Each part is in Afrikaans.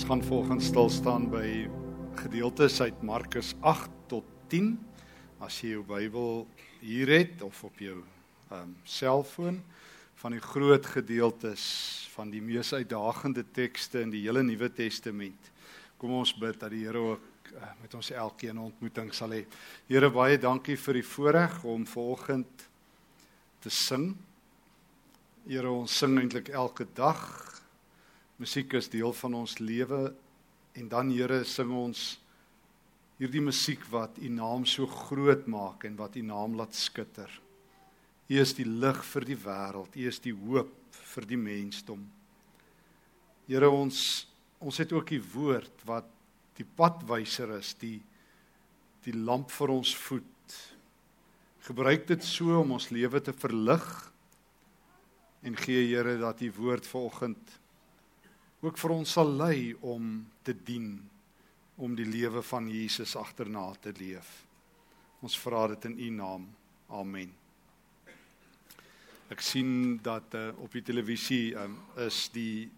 Ons gaan volgens stil staan by gedeeltes uit Markus 8 tot 10. As jy jou Bybel hier het of op jou ehm um, selfoon van die groot gedeeltes van die mees uitdagende tekste in die hele Nuwe Testament. Kom ons bid dat die Here ook uh, met ons elkeen 'n ontmoeting sal hê. Here baie dankie vir die voorreg om volgend te sing. Here ons sing eintlik elke dag Musiek is deel van ons lewe en dan Here sing ons hierdie musiek wat U naam so groot maak en wat U naam laat skitter. U is die lig vir die wêreld, U is die hoop vir die mensdom. Here ons ons het ook U woord wat die padwyser is, die die lamp vir ons voet. Gebruik dit so om ons lewe te verlig en gee Here dat U woord vanoggend ook vir ons sal lei om te dien om die lewe van Jesus agterna te leef. Ons vra dit in U naam. Amen. Ek sien dat uh, op die televisie um, is die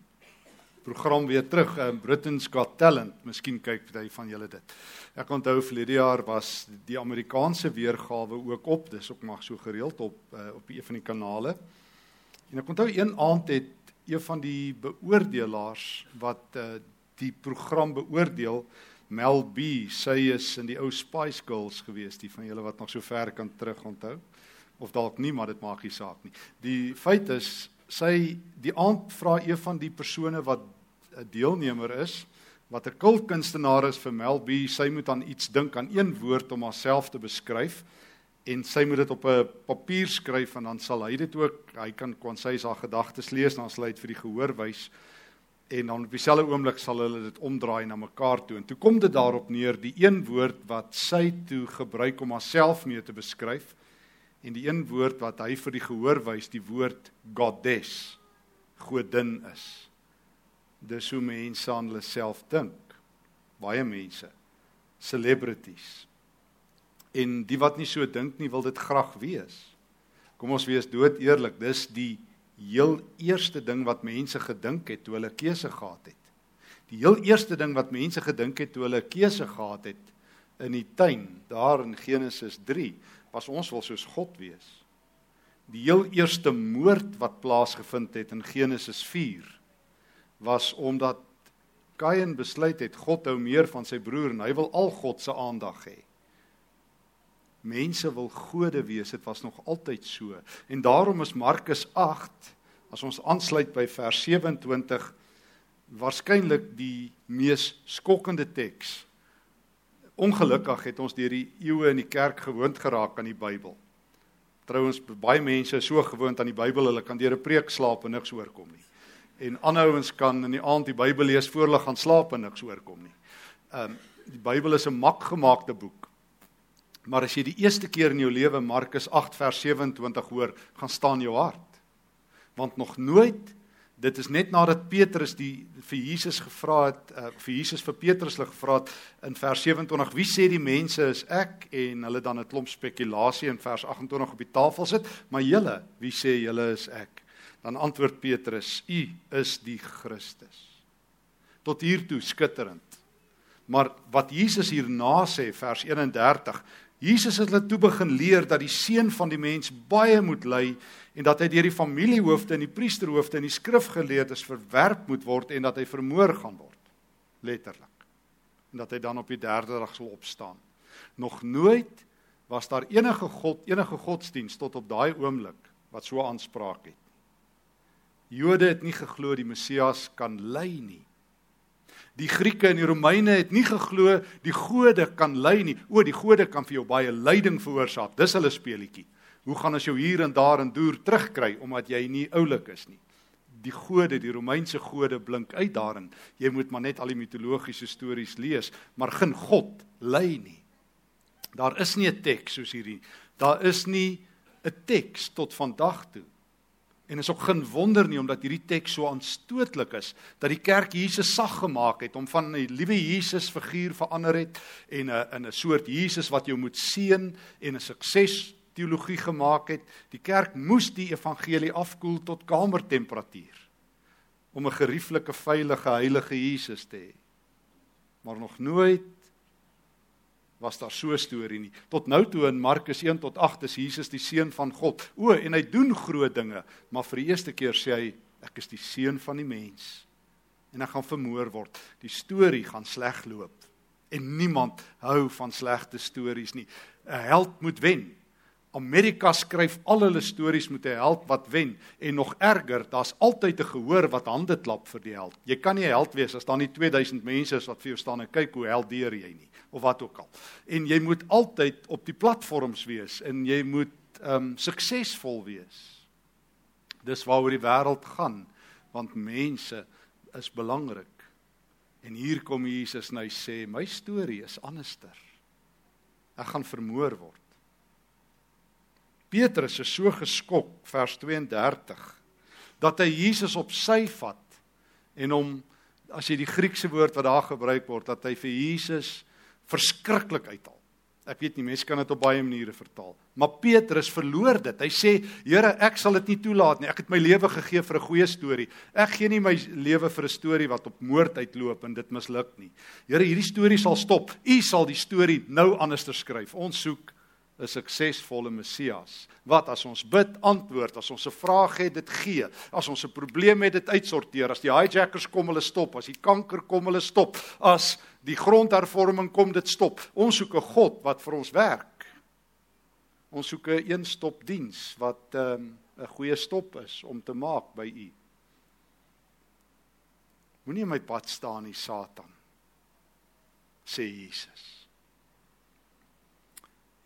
program weer terug, um, Britain's Got Talent. Miskien kyk baie van julle dit. Ek onthou verlede jaar was die Amerikaanse weergawe ook op, dis ook maar so gereeld op uh, op een van die kanale. En ek onthou een aand het een van die beoordelaars wat uh, die program beoordeel Mel B sy is in die ou Spice Girls gewees die van julle wat nog so ver kan terug onthou. Of dalk nie maar dit maak nie saak nie. Die feit is sy die aand vra een van die persone wat 'n deelnemer is wat 'n kultkunstenaar is vir Mel B sy moet aan iets dink aan een woord om haarself te beskryf en sy moet dit op 'n papier skryf en dan sal hy dit ook hy kan kon sy sy gedagtes lees dan sal hy dit vir die gehoor wys en dan op dieselfde oomblik sal hulle dit omdraai na mekaar toe. En toe kom dit daarop neer die een woord wat sy toe gebruik om haarself mee te beskryf en die een woord wat hy vir die gehoor wys die woord goddess godin is. Dis hoe mense aan hulle self dink. Baie mense celebrities en die wat nie so dink nie wil dit graag wees. Kom ons wees dood eerlik, dis die heel eerste ding wat mense gedink het toe hulle keuse gehad het. Die heel eerste ding wat mense gedink het toe hulle keuse gehad het in die tuin daar in Genesis 3 was ons wil soos God wees. Die heel eerste moord wat plaasgevind het in Genesis 4 was omdat Kain besluit het God hou meer van sy broer en hy wil al God se aandag hê mense wil gode wees. Dit was nog altyd so. En daarom is Markus 8 as ons aansluit by vers 27 waarskynlik die mees skokkende teks. Ongelukkig het ons deur die eeue in die kerk gewoond geraak aan die Bybel. Trouwens baie mense is so gewoond aan die Bybel, hulle kan deur 'n preek slaap en niks oorkom nie. En aanhouens kan in die aand die Bybel lees voor hulle gaan slaap en niks oorkom nie. Ehm um, die Bybel is 'n makgemaakte boek. Maar as jy die eerste keer in jou lewe Markus 8 vers 27 hoor, gaan staan jou hart. Want nog nooit dit is net nadat Petrus die vir Jesus gevra het, uh, vir Jesus vir Petrus hulle gevra het in vers 27, wie sê die mense is ek en hulle dan 'n klomp spekulasie in vers 28 op die tafel sit, maar julle, wie sê julle is ek? Dan antwoord Petrus, u is die Christus. Tot hier toe skitterend. Maar wat Jesus hierna sê vers 31 Jesus het hulle toe begin leer dat die seun van die mens baie moet ly en dat hy deur die familiehoofde en die priesterhoofde en die skrifgeleerdes verwerp moet word en dat hy vermoor gaan word letterlik en dat hy dan op die derde dag sal opstaan. Nog nooit was daar enige god enige godsdiens tot op daai oomblik wat so aanspraak het. Jode het nie geglo die Messias kan ly nie. Die Grieke en die Romeine het nie geglo die gode kan lei nie. O, die gode kan vir jou baie lyding veroorsaak. Dis hulle speelietjie. Hoe gaan ons jou hier en daar en deur terugkry omdat jy nie oulik is nie? Die gode, die Romeinse gode blink uit daarin. Jy moet maar net al die mitologiese stories lees, maar geen God lei nie. Daar is nie 'n teks soos hierdie. Daar is nie 'n teks tot vandag toe En is ook geen wonder nie omdat hierdie teks so aanstootlik is dat die kerk Jesus sag gemaak het om van 'n liewe Jesus figuur verander het en 'n in 'n soort Jesus wat jou moet seën en 'n sukses teologie gemaak het. Die kerk moes die evangelie afkoel tot kamertemperatuur. om 'n gerieflike, veilige, heilige Jesus te hê. Maar nog nooit was daar so 'n storie nie. Tot nou toe in Markus 1 tot 8 is Jesus die seun van God. O, en hy doen groot dinge, maar vir die eerste keer sê hy ek is die seun van die mens. En hy gaan vermoor word. Die storie gaan sleg loop. En niemand hou van slegte stories nie. 'n Held moet wen. Amerika skryf al hulle stories met 'n held wat wen en nog erger, daar's altyd 'n gehoor wat hande klap vir die held. Jy kan nie 'n held wees as daar nie 2000 mense is wat vir jou staan en kyk hoe held deur jy nie of wat ook al. En jy moet altyd op die platforms wees en jy moet ehm um, suksesvol wees. Dis waaroor die wêreld gaan want mense is belangrik. En hier kom Jesus en hy sê my storie is anderster. Ek gaan vermoor word. Petrus is so geskok vers 32 dat hy Jesus op sy vat en hom as jy die Griekse woord wat daar gebruik word dat hy vir Jesus verskriklik uithaal. Ek weet nie mense kan dit op baie maniere vertaal. Maar Petrus verloor dit. Hy sê: "Here, ek sal dit nie toelaat nie. Ek het my lewe gegee vir 'n goeie storie. Ek gee nie my lewe vir 'n storie wat op moord uitloop en dit misluk nie. Here, hierdie storie sal stop. U sal die storie nou anders skryf. Ons soek 'n suksesvolle Messias. Wat as ons bid, antwoord, as ons 'n vraag het, dit gee. As ons 'n probleem het, dit uitsorteer. As die hijackers kom, hulle stop. As die kanker kom, hulle stop. As die grondhervorming kom, dit stop. Ons soek 'n God wat vir ons werk. Ons soek 'n een-stop diens wat 'n um, goeie stop is om te maak by U. Moenie in my pad staan nie, Satan. sê Jesus.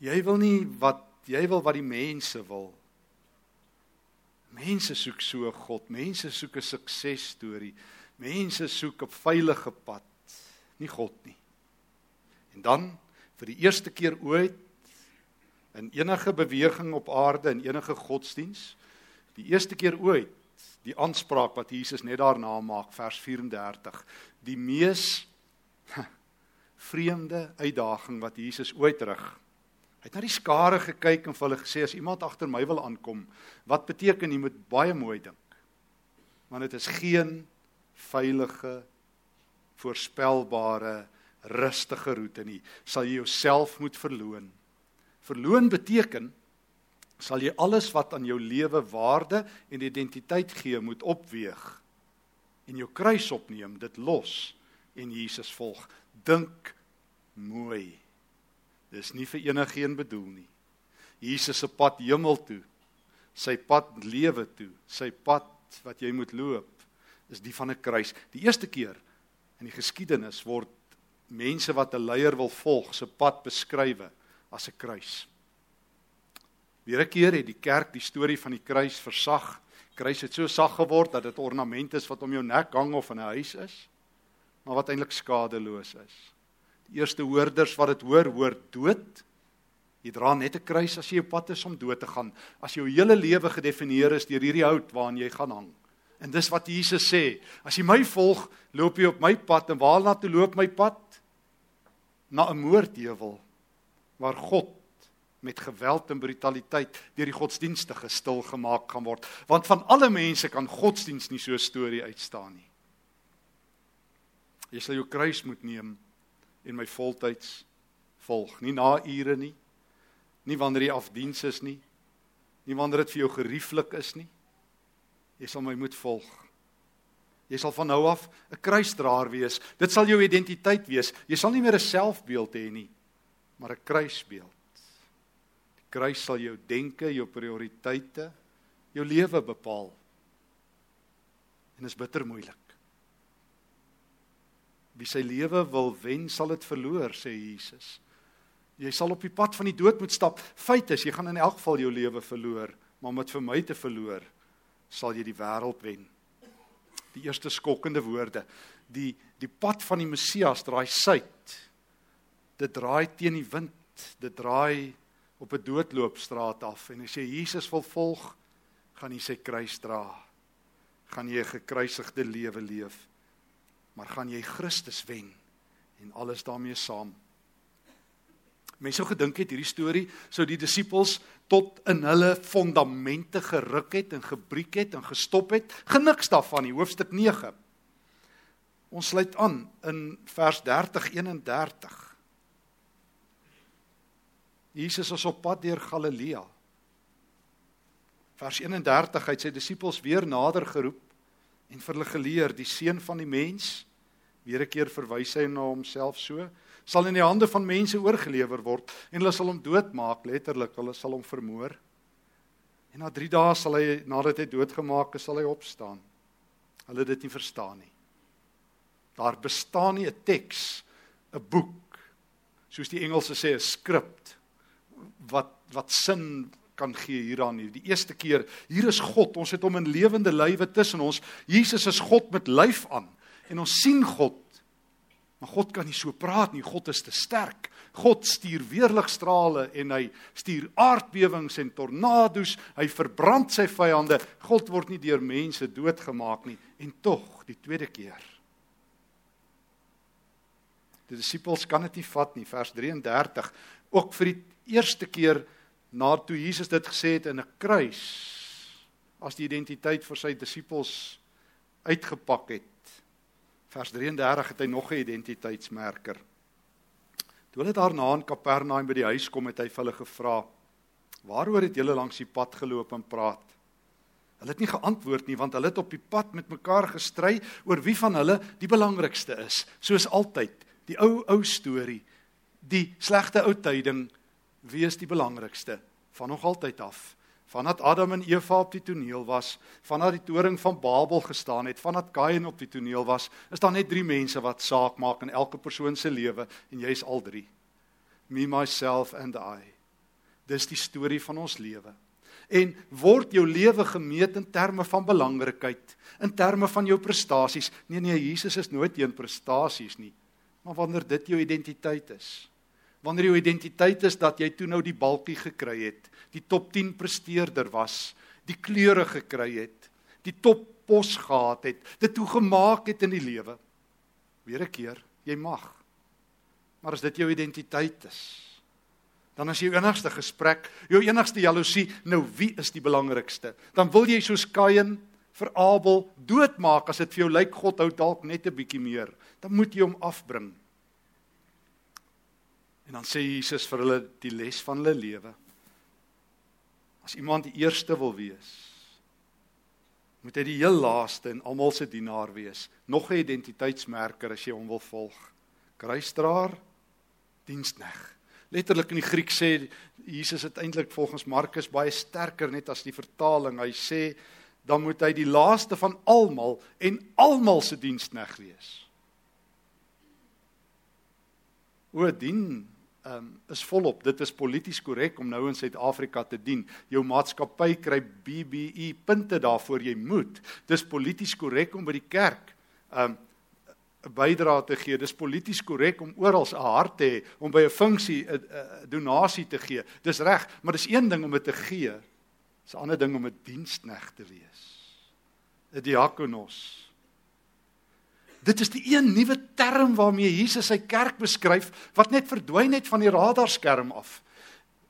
Jy wil nie wat jy wil wat die mense wil. Mense soek so God, mense soek 'n suksesstorie. Mense soek 'n veilige pad, nie God nie. En dan vir die eerste keer ooit in enige beweging op aarde en enige godsdiens, die eerste keer ooit die aanspraak wat Jesus net daarna maak vers 34, die mees vreemde uitdaging wat Jesus ooit rig Hy het na die skare gekyk en vir hulle gesê as iemand agter my wil aankom, wat beteken jy moet baie mooi dink. Want dit is geen veilige voorspelbare rustige roete nie. Sal jy jouself moet verloon. Verloon beteken sal jy alles wat aan jou lewe waarde en identiteit gee moet opweeg en jou kruis opneem, dit los en Jesus volg. Dink mooi. Dis nie vir enigiemand bedoel nie. Jesus se pad hemel toe, sy pad lewe toe, sy pad wat jy moet loop, is die van 'n kruis. Die eerste keer in die geskiedenis word mense wat 'n leier wil volg, se pad beskrywe as 'n kruis. Weer 'n keer het die kerk die storie van die kruis versag. Kruis het so sag geword dat dit ornament is wat om jou nek hang of in 'n huis is, maar wat eintlik skadeloos is. Die eerste hoorders wat dit hoor, hoor dood. Jy dra net 'n kruis as jy op pad is om dood te gaan. As jou hele lewe gedefinieer is deur hierdie hout waaraan jy gaan hang. En dis wat Jesus sê, as jy my volg, loop jy op my pad en waarna toe loop my pad? Na 'n moordheuwel waar God met geweld en brutaliteit deur die godsdienstige stil gemaak gaan word, want van alle mense kan godsdiens nie so 'n storie uitstaan nie. Jy sal jou kruis moet neem en my voltyds volg. Nie na ure nie. Nie wanneer jy afdiens is nie. Nie wanneer dit vir jou gerieflik is nie. Jy sal my moet volg. Jy sal van nou af 'n kruisdraer wees. Dit sal jou identiteit wees. Jy sal nie meer 'n selfbeeld hê nie, maar 'n kruisbeeld. Die kruis sal jou denke, jou prioriteite, jou lewe bepaal. En dit is bitter moeilik. Wie sy lewe wil wen, sal dit verloor, sê Jesus. Jy sal op die pad van die dood moet stap. Feit is, jy gaan in elk geval jou lewe verloor, maar om dit vir my te verloor, sal jy die wêreld wen. Die eerste skokkende woorde, die die pad van die Messias draai suid. Dit draai teen die wind, dit draai op 'n doodloopstraat af en as jy Jesus wil volg, gaan jy sy kruis dra. Gaan jy 'n gekruisigde lewe leef maar gaan jy Christus wen en alles daarmee saam. Mense sou gedink het hierdie storie sou die disippels tot in hulle fondamente geruk het en gebreek het en gestop het. Geniks daarvan nie, hoofstuk 9. Ons sluit aan in vers 30 31. Jesus is op pad deur Galilea. Vers 31 hy het sy disippels weer nader geroep en vir hulle geleer die seun van die mens weer 'n keer verwys hy na homself so sal in die hande van mense oorgelewer word en hulle sal hom doodmaak letterlik hulle sal hom vermoor. En na 3 dae sal hy nadat hy doodgemaak is sal hy opstaan. Hulle dit nie verstaan nie. Daar bestaan nie 'n teks 'n boek soos die Engelse sê 'n skrip wat wat sin kan gee hieraan nie. Die eerste keer, hier is God. Ons het hom in lewende lywe tussen ons. Jesus is God met lyf aan en ons sien God. Maar God kan nie so praat nie. God is te sterk. God stuur weerligstrale en hy stuur aardbewings en tornado's. Hy verbrand sy vyande. God word nie deur mense doodgemaak nie. En tog, die tweede keer. Die disippels kan dit nie vat nie. Vers 33. Ook vir die eerste keer na toe Jesus dit gesê het in 'n kruis as die identiteit vir sy disippels uitgepak het. Vers 33 het hy nog 'n identiteitsmerker. Toe hulle daarna in Kapernaum by die huis kom, het hy vir hulle gevra: "Waaroor het julle langs die pad geloop en praat?" Hulle het nie geantwoord nie want hulle het op die pad met mekaar gestry oor wie van hulle die belangrikste is, soos altyd. Die ou ou storie, die slegte ou tyding wie is die belangrikste van nog altyd af. Vandat Adam en Eva op die toneel was vandat die toring van Babel gestaan het vandat Kain op die toneel was is daar net drie mense wat saak maak in elke persoon se lewe en jy's al drie. Me myself and i. Dis die storie van ons lewe. En word jou lewe gemeet in terme van belangrikheid in terme van jou prestasies nee nee Jesus is nooit teen prestasies nie. Maar wanneer dit jou identiteit is wanneer jou identiteit is dat jy toe nou die balkie gekry het, die top 10 presteerder was, die kleure gekry het, die top pos gehad het, dit toe gemaak het in die lewe. Weer 'n keer, jy mag. Maar as dit jou identiteit is, dan is jou enigste gesprek, jou enigste jaloesie, nou wie is die belangrikste? Dan wil jy soos Kain vir Abel doodmaak as dit vir jou lyk God hou dalk net 'n bietjie meer. Dan moet jy hom afbring. En dan sê Jesus vir hulle die les van hulle lewe. As iemand die eerste wil wees, moet hy die heel laaste en almal se dienaar wees. Nog 'n identiteitsmerker as jy hom wil volg. Kruisdraer, dienskneg. Letterlik in die Griek sê Jesus het eintlik volgens Markus baie sterker net as die vertaling. Hy sê dan moet hy die laaste van almal en almal se dienskneg wees. O dien um, is volop. Dit is polities korrek om nou in Suid-Afrika te dien. Jou maatskappy kry BBE punte daarvoor jy moet. Dis polities korrek om by die kerk um 'n bydrae te gee. Dis polities korrek om oral 'n hart te hê, om by 'n funksie 'n donasie te gee. Dis reg, maar dis een ding om dit te gee. Dis 'n ander ding om 'n dienskneg te wees. 'n Diakonos. Dit is die een nuwe term waarmee Jesus sy kerk beskryf wat net verdwyn het van die radarskerm af.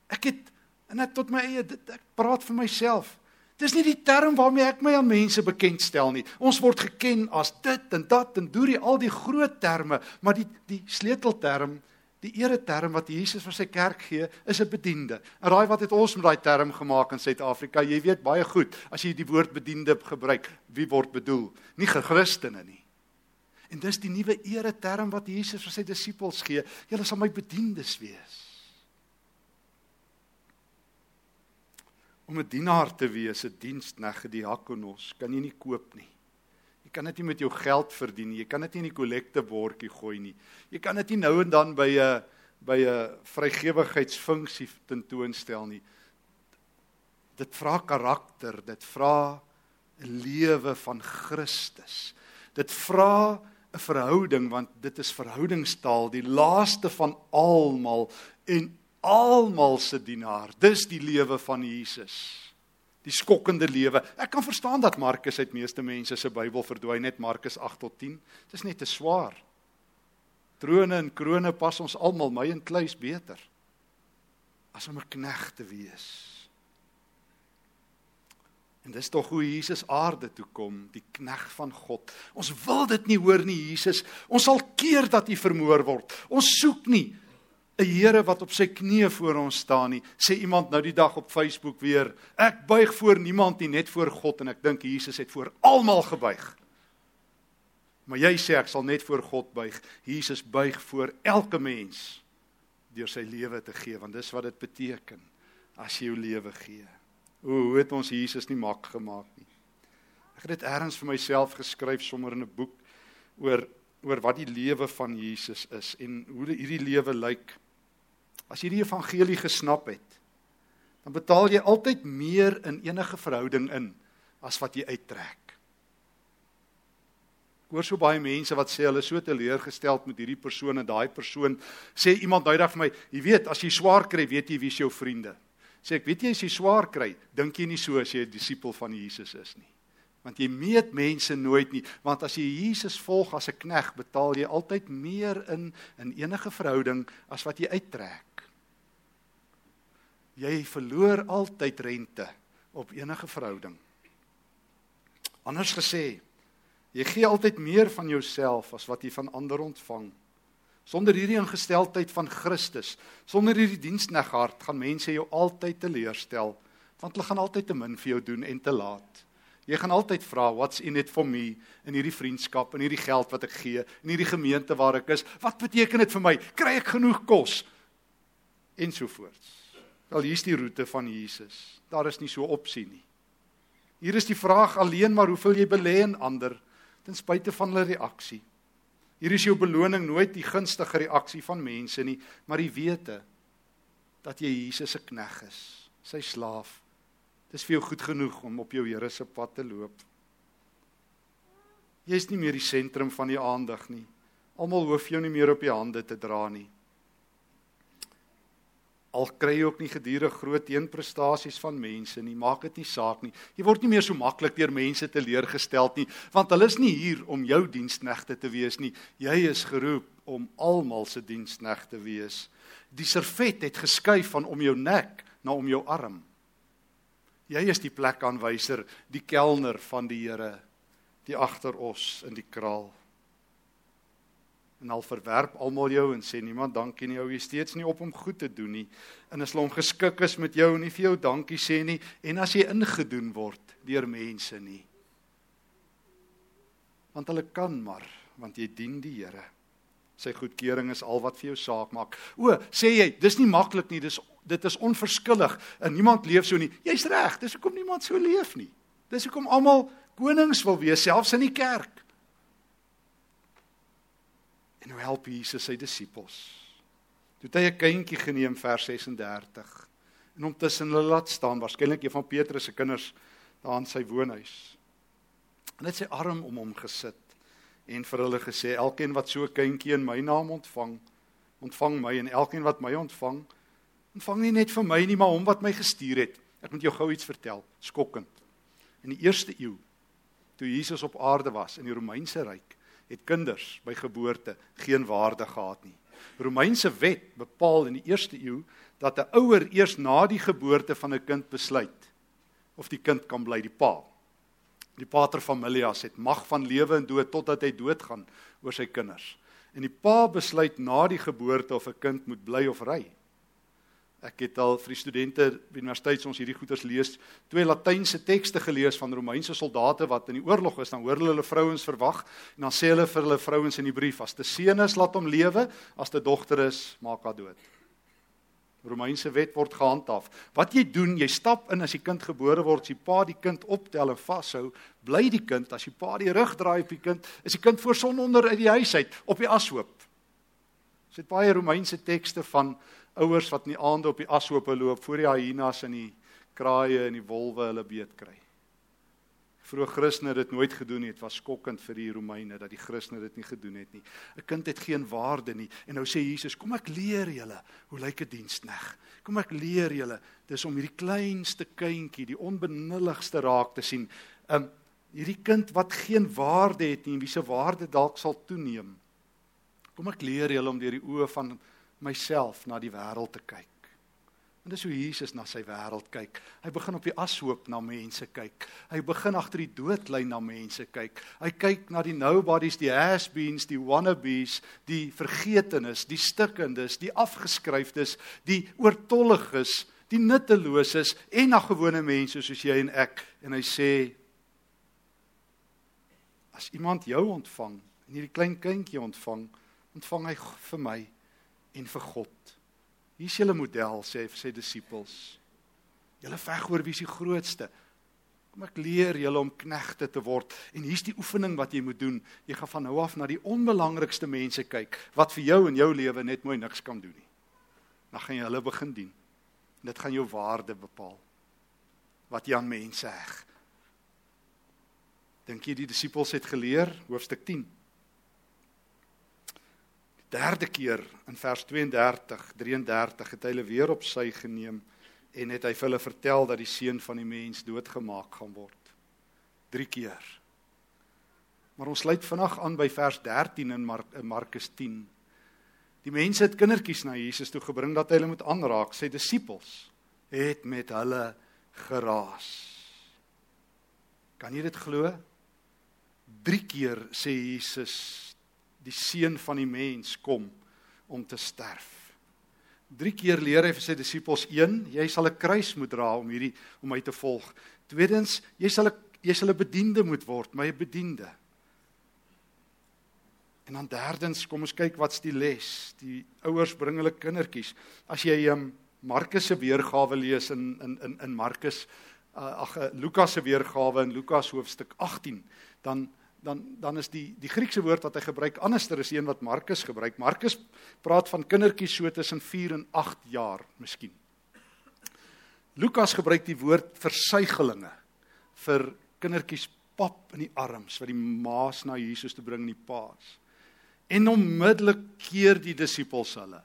Ek het en ek tot my eie ek praat vir myself. Dis nie die term waarmee ek my aan mense bekendstel nie. Ons word geken as dit en dat en doen die al die groot terme, maar die die sleutelterm, die ereterm wat Jesus vir sy kerk gee, is 'n bediende. En raai wat het ons met daai term gemaak in Suid-Afrika? Jy weet baie goed, as jy die woord bediende gebruik, wie word bedoel? Nie Christene nie. En dis die nuwe ere term wat Jesus vir sy disippels gee. Julle sal my bedienis wees. Om 'n dienaar te wees, 'n dienskneg, 'n diakonos, kan jy nie koop nie. Jy kan dit nie met jou geld verdien nie. Jy kan dit nie in die kollektebordjie gooi nie. Jy kan dit nie nou en dan by 'n by 'n vrygewigheidsfunksie tentoonstel nie. Dit vra karakter, dit vra 'n lewe van Christus. Dit vra 'n verhouding want dit is verhoudingstaal, die laaste van almal en almal se dienaar. Dis die lewe van Jesus. Die skokkende lewe. Ek kan verstaan dat Markus uit meeste mense se Bybel verdwyn net Markus 8 tot 10. Dis net te swaar. Trone en krone pas ons almal, my en kluis beter. as om 'n knegg te wees. En dis tog hoe Jesus aarde toe kom, die knegg van God. Ons wil dit nie hoor nie, Jesus. Ons sal keer dat U vermoor word. Ons soek nie 'n Here wat op sy knieë voor ons staan nie. Sê iemand nou die dag op Facebook weer, ek buig voor niemand nie, net voor God en ek dink Jesus het voor almal gebuig. Maar jy sê ek sal net voor God buig. Jesus buig voor elke mens deur sy lewe te gee, want dis wat dit beteken as jy jou lewe gee. O, hoe het ons Jesus nie mak gemaak nie. Ek het dit eers vir myself geskryf sommer in 'n boek oor oor wat die lewe van Jesus is en hoe hierdie lewe lyk. As jy die evangelie gesnap het, dan betaal jy altyd meer in enige verhouding in as wat jy uittrek. Ek hoor so baie mense wat sê hulle is so teleurgesteld met hierdie persoon en daai persoon. Sê iemand dag vir my, jy weet, as jy swaar kry, weet jy wie is jou vriende. Sê ek, weet jy as jy swaar kry, dink jy nie so as jy 'n disipel van Jesus is nie. Want jy meet mense nooit nie, want as jy Jesus volg as 'n knegg, betaal jy altyd meer in in enige verhouding as wat jy uittrek. Jy verloor altyd rente op enige verhouding. Anders gesê, Jy gee altyd meer van jouself as wat jy van ander ontvang. Sonder hierdie ingesteldheid van Christus, sonder hierdie diensneghart, gaan mense jou altyd teleurstel, want hulle gaan altyd te min vir jou doen en te laat. Jy gaan altyd vra, "What's in it for me?" in hierdie vriendskap en hierdie geld wat ek gee, in hierdie gemeente waar ek is. Wat beteken dit vir my? Kry ek genoeg kos? Ensovoorts. Wel, hier's die roete van Jesus. Daar is nie so opsie nie. Hier is die vraag alleen maar hoeveel jy belê in ander ten spyte van hulle reaksie. Hier is jou beloning nooit die gunstige reaksie van mense nie, maar die wete dat jy Jesus se knegg is, sy slaaf. Dis vir jou goed genoeg om op jou Here se pad te loop. Jy is nie meer die sentrum van die aandag nie. Almal hoef jou nie meer op die hande te dra nie al kry jy ook nie gedurig groot teenprestasies van mense nie, maak dit nie saak nie. Jy word nie meer so maklik deur mense teleurgestel nie, want hulle is nie hier om jou diensknegte te wees nie. Jy is geroep om almal se diensknegt te wees. Die servet het geskuif van om jou nek na om jou arm. Jy is die plekaanwyser, die kelner van die Here, die agter ons in die kraal en al verwerp almal jou en sê niemand dankie nie, hou jy steeds nie op om goed te doen nie. En as hulle hom geskik is met jou en nie vir jou dankie sê nie en as jy ingedoen word deur mense nie. Want hulle kan maar, want jy dien die Here. Sy goedkeuring is al wat vir jou saak maak. O, sê jy, dis nie maklik nie, dis dit is onverskillig en niemand leef so nie. Jy's reg, dis hoekom niemand so leef nie. Dis hoekom almal konings wil wees, selfs in die kerk. En nou help Jesus sy disippels. Toe het hy 'n kindjie geneem vers 36 en hom tussen hulle laat staan, waarskynlik een van Petrus se kinders daar in sy woonhuis. En hy het sy arm om hom gesit en vir hulle gesê: "Elkeen wat so 'n kindjie in my naam ontvang, ontvang my en elkeen wat my ontvang, ontvang nie net vir my nie, maar hom wat my gestuur het." Ek moet jou gou iets vertel, skokkend. In die eerste eeu, toe Jesus op aarde was in die Romeinse ryk, het kinders by geboorte geen waarde gehad nie. Romeinse wet bepaal in die eerste eeu dat 'n ouer eers na die geboorte van 'n kind besluit of die kind kan bly die pa. Die pater familias het mag van lewe en dood totdat hy doodgaan oor sy kinders. En die pa besluit na die geboorte of 'n kind moet bly of ry. Ek het al vir die studente by universiteit ons hierdie goeters lees, twee latynse tekste gelees van Romeinse soldate wat in die oorlog is, dan hoor hulle hulle vrouens verwag en dan sê hulle vir hulle vrouens in die brief as te seun is laat hom lewe, as te dogter is maak haar dood. Romeinse wet word gehandhaaf. Wat jy doen, jy stap in as die kind gebore word, as die pa die kind optel en vashou, bly die kind as die pa die rug draai op die kind, is die kind voor son onder uit die huis uit op die ashoop. Dit baie Romeinse tekste van ouers wat in die aande op die ashoope loop voor die hyenas en die kraaie en die wolwe hulle beet kry. Vroeë Christene het dit nooit gedoen nie. Dit was skokkend vir die Romeine dat die Christene dit nie gedoen het nie. 'n Kind het geen waarde nie. En nou sê Jesus, "Kom ek leer julle hoe lyk 'n dienskneg. Kom ek leer julle dis om hierdie kleinste kindjie, die onbenulligste raak te sien. Um hierdie kind wat geen waarde het nie en wie se waarde dalk sal toeneem. Kom ek leer julle om deur die oë van myself na die wêreld te kyk. En dis hoe Jesus na sy wêreld kyk. Hy begin op die ashoop na mense kyk. Hy begin agter die doodlyn na mense kyk. Hy kyk na die nobodies, die has-beens, die wannabes, die vergetenes, die stikkendes, die afgeskryfdes, die oortolliges, die nutteloses en na gewone mense soos jy en ek. En hy sê as iemand jou ontvang, en hierdie klein kindjie ontvang, ontvang hy vir my en vir God. Hier is julle model sê sy disippels. Julle veg oor wie is die grootste. Kom ek leer julle om knegte te word en hier's die oefening wat jy moet doen. Jy gaan van nou af na die onbelangrikste mense kyk wat vir jou in jou lewe net mooi niks kan doen nie. Dan gaan jy hulle begin dien. En dit gaan jou waarde bepaal. Wat jy aan mense heg. Dink jy die disippels het geleer hoofstuk 10? Derde keer in vers 32 33 het hy hulle weer op sy geneem en het hy vir hulle vertel dat die seun van die mens doodgemaak gaan word. 3 keer. Maar ons sluit vandag aan by vers 13 in, Mar in Markus 10. Die mense het kindertjies na Jesus toe gebring dat hy hulle moet aanraak. Sy disippels het met hulle geraas. Kan jy dit glo? 3 keer sê Jesus die seun van die mens kom om te sterf. Drie keer leer hy vir sy disippels: "1, jy sal 'n kruis moet dra om hierdie om my te volg. Tweedens, jy sal 'n jy sal 'n bediende moet word, my bediende." En dan derdens, kom ons kyk wat's die les. Die ouers bring hulle kindertjies. As jy um, Markus se weergawe lees in in in in Markus uh, ag Lukas se weergawe in Lukas hoofstuk 18, dan dan dan is die die Griekse woord wat hy gebruik anderster is een wat Markus gebruik. Markus praat van kindertjies so tussen 4 en 8 jaar miskien. Lukas gebruik die woord versuigelinge vir kindertjies pap in die arms wat die ma's na Jesus toe bring in die paas. En onmiddellik keer die disippels hulle.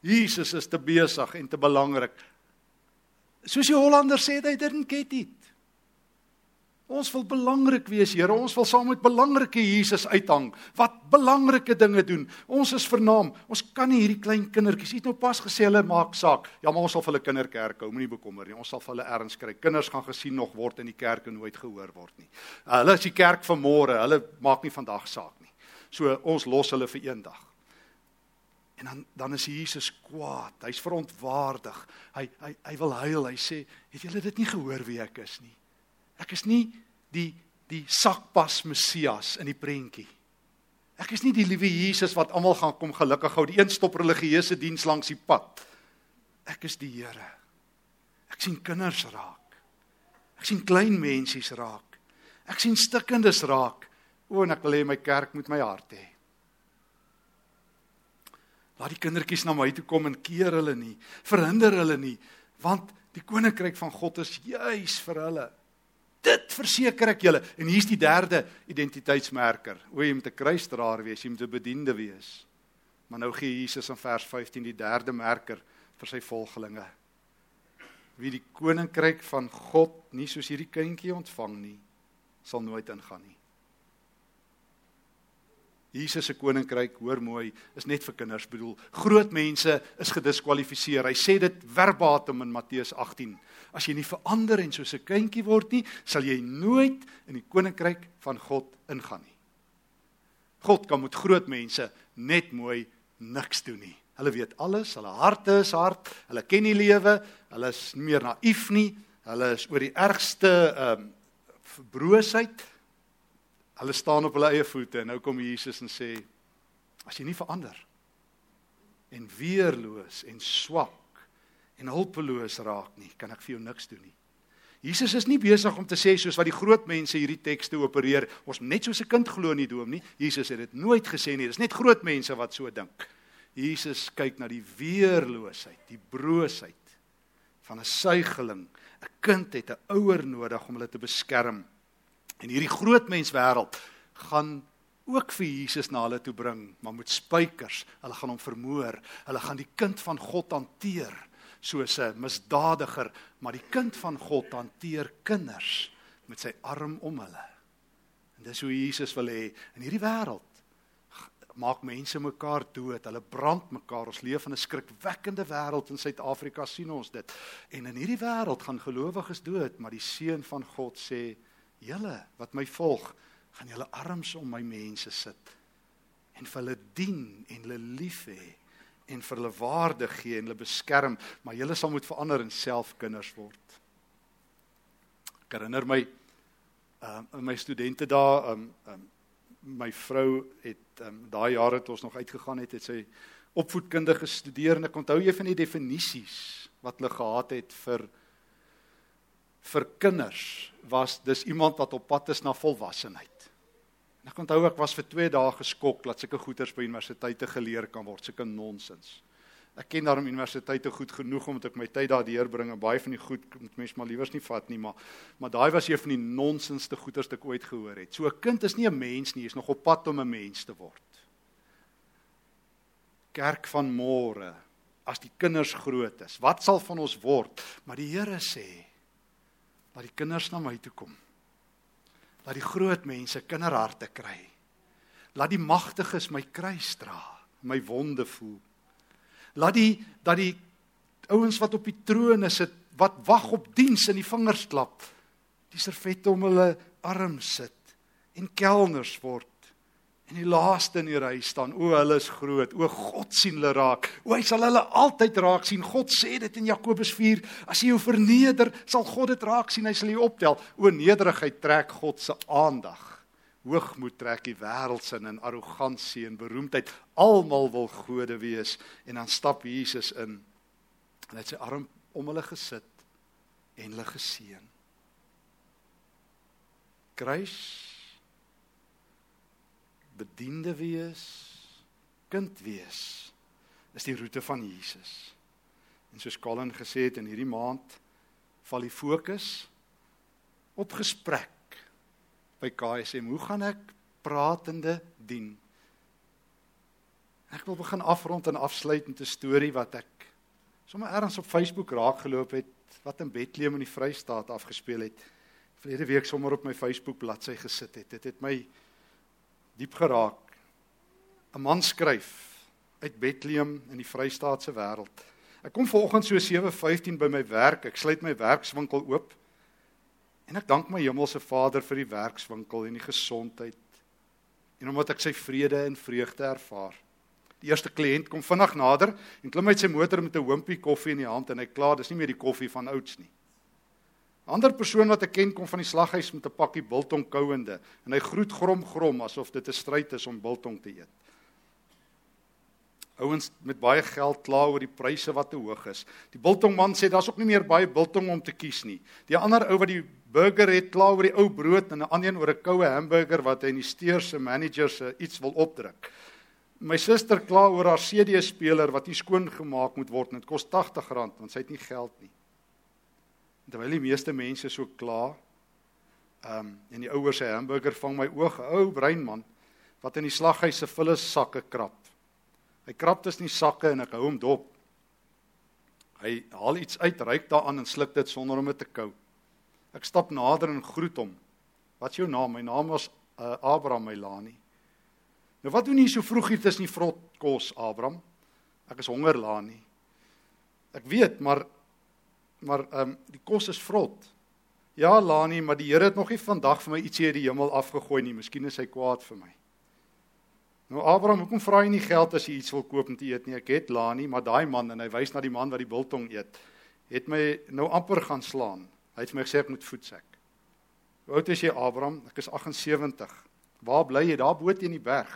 Jesus is te besig en te belangrik. Soos die Hollanders sê, they didn't get it. Ons wil belangrik wees, Here. Ons wil saam met belangrike Jesus uithang. Wat belangrike dinge doen. Ons is vernaam. Ons kan nie hierdie klein kindertjies. Jy het nou pas gesê hulle maak saak. Ja, maar ons sal vir hulle kinderkerk hou. Moenie bekommer nie. Ons sal vir hulle erns kry. Kinders gaan gesien nog word in die kerk en nooit gehoor word nie. Hulle is die kerk van môre. Hulle maak nie vandag saak nie. So ons los hulle vir eendag. En dan dan is Jesus kwaad. Hy's verontwaardig. Hy hy hy wil huil. Hy sê, "Het julle dit nie gehoor wie ek is nie?" Ek is nie die die sakpas Messias in die prentjie. Ek is nie die liewe Jesus wat almal gaan kom gelukkig hou, die een stop religieuse diens langs die pad. Ek is die Here. Ek sien kinders raak. Ek sien klein mensies raak. Ek sien stikkendes raak. O, en ek wil hê my kerk moet my hart hê. Laat die kindertjies na my toe kom en keer hulle nie, verhinder hulle nie, want die koninkryk van God is juis vir hulle. Dit verseker ek julle. En hier's die derde identiteitsmerker. O, jy moet 'n kruisdraer wees, jy moet 'n bediende wees. Maar nou gee Jesus in vers 15 die derde merker vir sy volgelinge. Wie die koninkryk van God nie soos hierdie kindjie ontvang nie, sal nooit ingaan nie. Jesus se koninkryk, hoor mooi, is net vir kinders bedoel. Groot mense is gediskwalifiseer. Hy sê dit verbatim in Matteus 18. As jy nie verander en soos 'n kindjie word nie, sal jy nooit in die koninkryk van God ingaan nie. God kan met groot mense net mooi niks doen nie. Hulle weet alles, hulle harte is hard, hulle ken die lewe, hulle is nie meer naïef nie, hulle is oor die ergste ehm um, verbroosheid. Hulle staan op hulle eie voete en nou kom Jesus en sê as jy nie verander en weerloos en swak en hulpeloos raak nie, kan ek vir jou niks doen nie. Jesus is nie besig om te sê soos wat die groot mense hierdie tekste opereer, ons net soos 'n kind glo in die dom nie. Jesus het dit nooit gesê nie. Dis net groot mense wat so dink. Jesus kyk na die weerloosheid, die broosheid van 'n suigeling. 'n Kind het 'n ouer nodig om hulle te beskerm. En hierdie groot mens wêreld gaan ook vir Jesus na hulle toe bring, maar met spykers. Hulle gaan hom vermoor. Hulle gaan die kind van God hanteer soos 'n misdadiger, maar die kind van God hanteer kinders met sy arm om hulle. En dis hoe Jesus wil hê in hierdie wêreld maak mense mekaar dood. Hulle brand mekaar. Ons leef in 'n skrikwekkende wêreld in Suid-Afrika sien ons dit. En in hierdie wêreld gaan gelowiges dood, maar die seun van God sê: "Julle wat my volg, gaan julle arms om my mense sit en vir hulle dien en hulle lief hê en vir hulle waarde gee en hulle beskerm, maar julle sal moet verander en self kinders word." Ek herinner my ehm um, my studente daar ehm um, um, my vrou het um, daai jare toe ons nog uitgegaan het, het sy opvoedkunde gestudeer en ek onthou een van die definisies wat hulle gehad het vir vir kinders was dis iemand wat op pad is na volwassenheid. En ek onthou ek was vir 2 dae geskok dat sulke goeters by universiteite geleer kan word, sulke nonsens. Ek ken daarom universiteite goed genoeg om dit ek my tyd daar deurbring en baie van die goed moet mens maar liewers nie vat nie, maar maar daai was een van die nonsensste goeters wat ek ooit gehoor het. So 'n kind is nie 'n mens nie, hy is nog op pad om 'n mens te word. Kerk van môre, as die kinders groot is, wat sal van ons word? Maar die Here sê, laat die kinders na my toe kom. Laat die groot mense kinderharte kry. Laat die magtiges my kruis dra, my wonde voel laat die dat die ouens wat op die trone sit wat wag op diens in die vingers klap die servette om hulle arm sit en kelners word en die laaste in die ry staan o hulle is groot o God sien hulle raak o hy sal hulle altyd raak sien God sê dit in Jakobus 4 as jy jou verneder sal God dit raak sien hy sal jou optel o nederigheid trek God se aandag hoogmoed trek die wêreldsin en arrogansie en beroemdheid. Almal wil gode wees en dan stap Jesus in. En hy het sy arm om hulle gesit en hulle geseën. Kruis bediende wees, kind wees is die roete van Jesus. En soos Colin gesê het in hierdie maand val die fokus op gesprek by KSM. Hoe gaan ek pratende dien? Ek wil begin afrond en afsluit met 'n storie wat ek sommer ergens op Facebook raakgeloop het wat in Bethlehem in die Vrystaat afgespeel het. Verlede week sommer op my Facebook bladsy gesit het. Dit het my diep geraak. 'n Man skryf uit Bethlehem in die Vrystaatse wêreld. Ek kom vanoggend so 7:15 by my werk. Ek sluit my werkswinkel oop. En ek dank my hemelse Vader vir die werkswinkel en die gesondheid en omdat ek sy vrede en vreugde ervaar. Die eerste kliënt kom vinnig nader en klim uit sy motor met 'n hompie koffie in die hand en hy kla, dis nie meer die koffie van ouds nie. 'n Ander persoon wat ek ken kom van die slaghuis met 'n pakkie biltong kouende en hy groet grom grom asof dit 'n stryd is om biltong te eet. Ouens met baie geld kla oor die pryse wat te hoog is. Die biltongman sê daar's ook nie meer baie biltong om te kies nie. Die ander ou wat die burger het kla oor die ou brood en 'n ander een oor 'n koue hamburger wat hy in die steur se manager se iets wil opdruk. My suster kla oor haar CD-speler wat nie skoon gemaak moet word en dit kos R80 want sy het nie geld nie. Terwyl die meeste mense so kla, ehm um, en die ouers se hamburger vang my oog, ou breinman wat in die slaghuis se vullis sakke krap. Hy krap tussen die sakke en ek hou hom dop. Hy haal iets uit, ryk daaraan en sluk dit sonder om dit te kou. Ek stap nader en groet hom. Wat is jou naam? My naam was uh, Abraham Melani. Nou wat doen jy so vroeg hier tussen die vrot kos, Abraham? Ek is honger, Lani. Ek weet, maar maar ehm um, die kos is vrot. Ja, Lani, maar die Here het nog nie vandag vir my ietsie uit die hemel afgegooi nie. Miskien is hy kwaad vir my. Nou Abraham, hoekom vra jy nie geld as jy iets wil koop om te eet nie? Ek het Lani, maar daai man en hy wys na die man wat die biltong eet, het my nou amper gaan slaan. Hy het vir my gesê ek moet voetsek. Hoe oud is jy Abraham? Ek is 78. Waar bly jy? Daar bo teen die berg.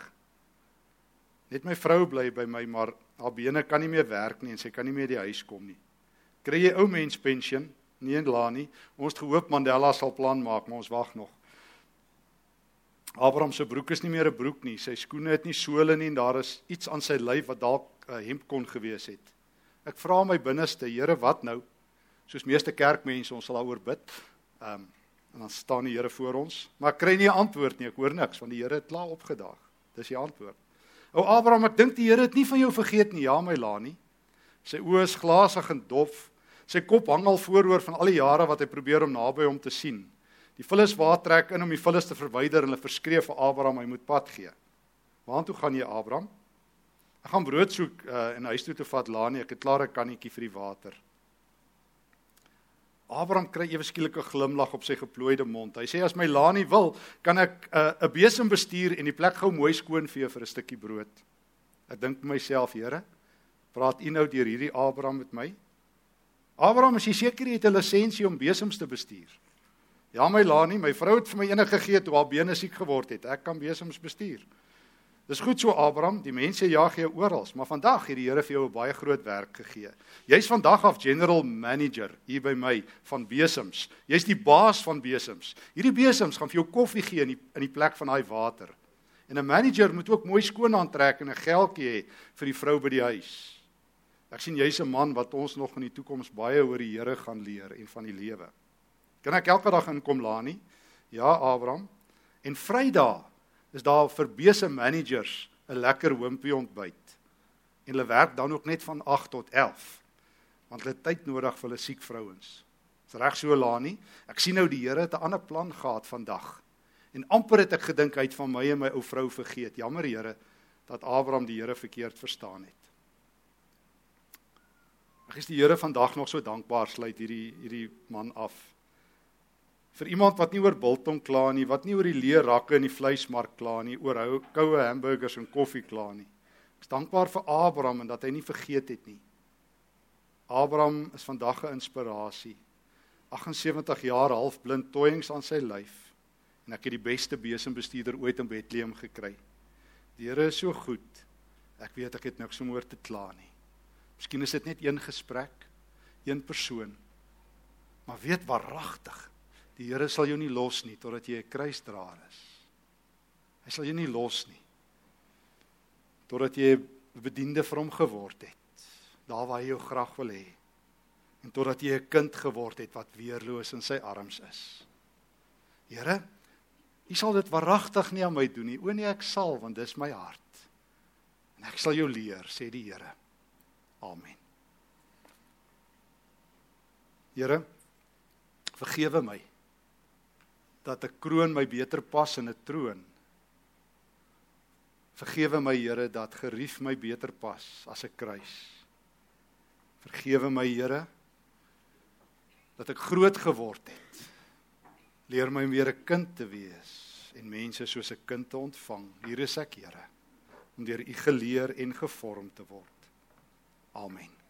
Net my vrou bly by my, maar haar bene kan nie meer werk nie en sy kan nie meer die huis kom nie. Kry jy ou mens pensioen? Nee en Lani, ons het gehoop Mandela sal plan maak, maar ons wag nog. Abraham se broek is nie meer 'n broek nie. Sy skoene het nie sole nie en daar is iets aan sy lyf wat dalk 'n hemp kon gewees het. Ek vra my binneste, Here, wat nou? Soos meeste kerkmense, ons sal daaroor bid. Ehm um, en dan staan die Here voor ons, maar ek kry nie 'n antwoord nie. Ek hoor niks want die Here het klaar opgedaag. Dis die antwoord. O Abraham, ek dink die Here het nie van jou vergeet nie, ja my la nie. Sy oë is glasig en dof. Sy kop hang al vooroor van al die jare wat hy probeer om naby hom te sien. Die Filiswaar trek in om die Filis te verwyder en hulle verskree vir Abraham hy moet pad gee. Waartoe gaan jy, Abraham? Ek gaan brood soek uh, en huis toe te vat Lani, ek het klaar 'n kannetjie vir die water. Abraham kry ewe skielik 'n glimlag op sy geplooide mond. Hy sê as my Lani wil, kan ek 'n uh, 'n besem bestuur en die plek gou mooi skoon vee vir 'n stukkie brood. Ek dink vir myself, Here, praat U nou deur hierdie Abraham met my? Abraham, is jy seker jy het 'n lisensie om besems te bestuur? Ja, my Lani, my vrou het vir my enige gegee toe haar bene siek geword het. Ek kan besems bestuur. Dis goed so Abraham, die mense jag jou oral, maar vandag het die Here vir jou 'n baie groot werk gegee. Jy's vandag af general manager hier by my van besems. Jy's die baas van besems. Hierdie besems gaan vir jou koffie gee in die in die plek van daai water. En 'n manager moet ook mooi skoon aantrek en 'n geldjie hê vir die vrou by die huis. Ek sien jy's 'n man wat ons nog in die toekoms baie oor die Here gaan leer en van die lewe. Kan ek elke dag inkom Lani? Ja, Abraham. En Vrydag is daar vir bese managers 'n lekker hoompie ontbyt. En hulle werk dan ook net van 8 tot 11. Want hulle tyd nodig vir hulle siek vrouens. Dis reg so Lani. Ek sien nou die Here het 'n ander plan gehad vandag. En amper het ek gedink hy het van my en my ou vrou vergeet. Jammer Here dat Abraham die Here verkeerd verstaan het. Ek is die Here vandag nog so dankbaar sluit hierdie hierdie man af vir iemand wat nie oor biltong kla nie, wat nie oor die leë rakke in die vleismark kla nie, oor hou koue hamburgers en koffie kla nie. Ek is dankbaar vir Abraham en dat hy nie vergeet het nie. Abraham is vandag 'n inspirasie. 78 jaar halfblind toyings aan sy lyf en ek het die beste besembestuurder ooit in Bethlehem gekry. Die Here is so goed. Ek weet ek het niks om oor te kla nie. Miskien is dit net een gesprek, een persoon. Maar weet waaragtig Die Here sal jou nie los nie totdat jy 'n kruisdraer is. Hy sal jou nie los nie totdat jy 'n bediende vir hom geword het. Daar waar hy jou graag wil hê. En totdat jy 'n kind geword het wat weerloos in sy arms is. Here, U sal dit waaragtig nie aan my doen nie. O nee, ek sal want dis my hart. En ek sal jou leer, sê die Here. Amen. Here, vergewe my dat 'n kroon my beter pas in 'n troon. Vergewe my Here dat gerief my beter pas as 'n kruis. Vergewe my Here dat ek groot geword het. Leer my om weer 'n kind te wees en mense soos 'n kind te ontvang. Hier is ek, Here, om deur U geleer en gevorm te word. Amen.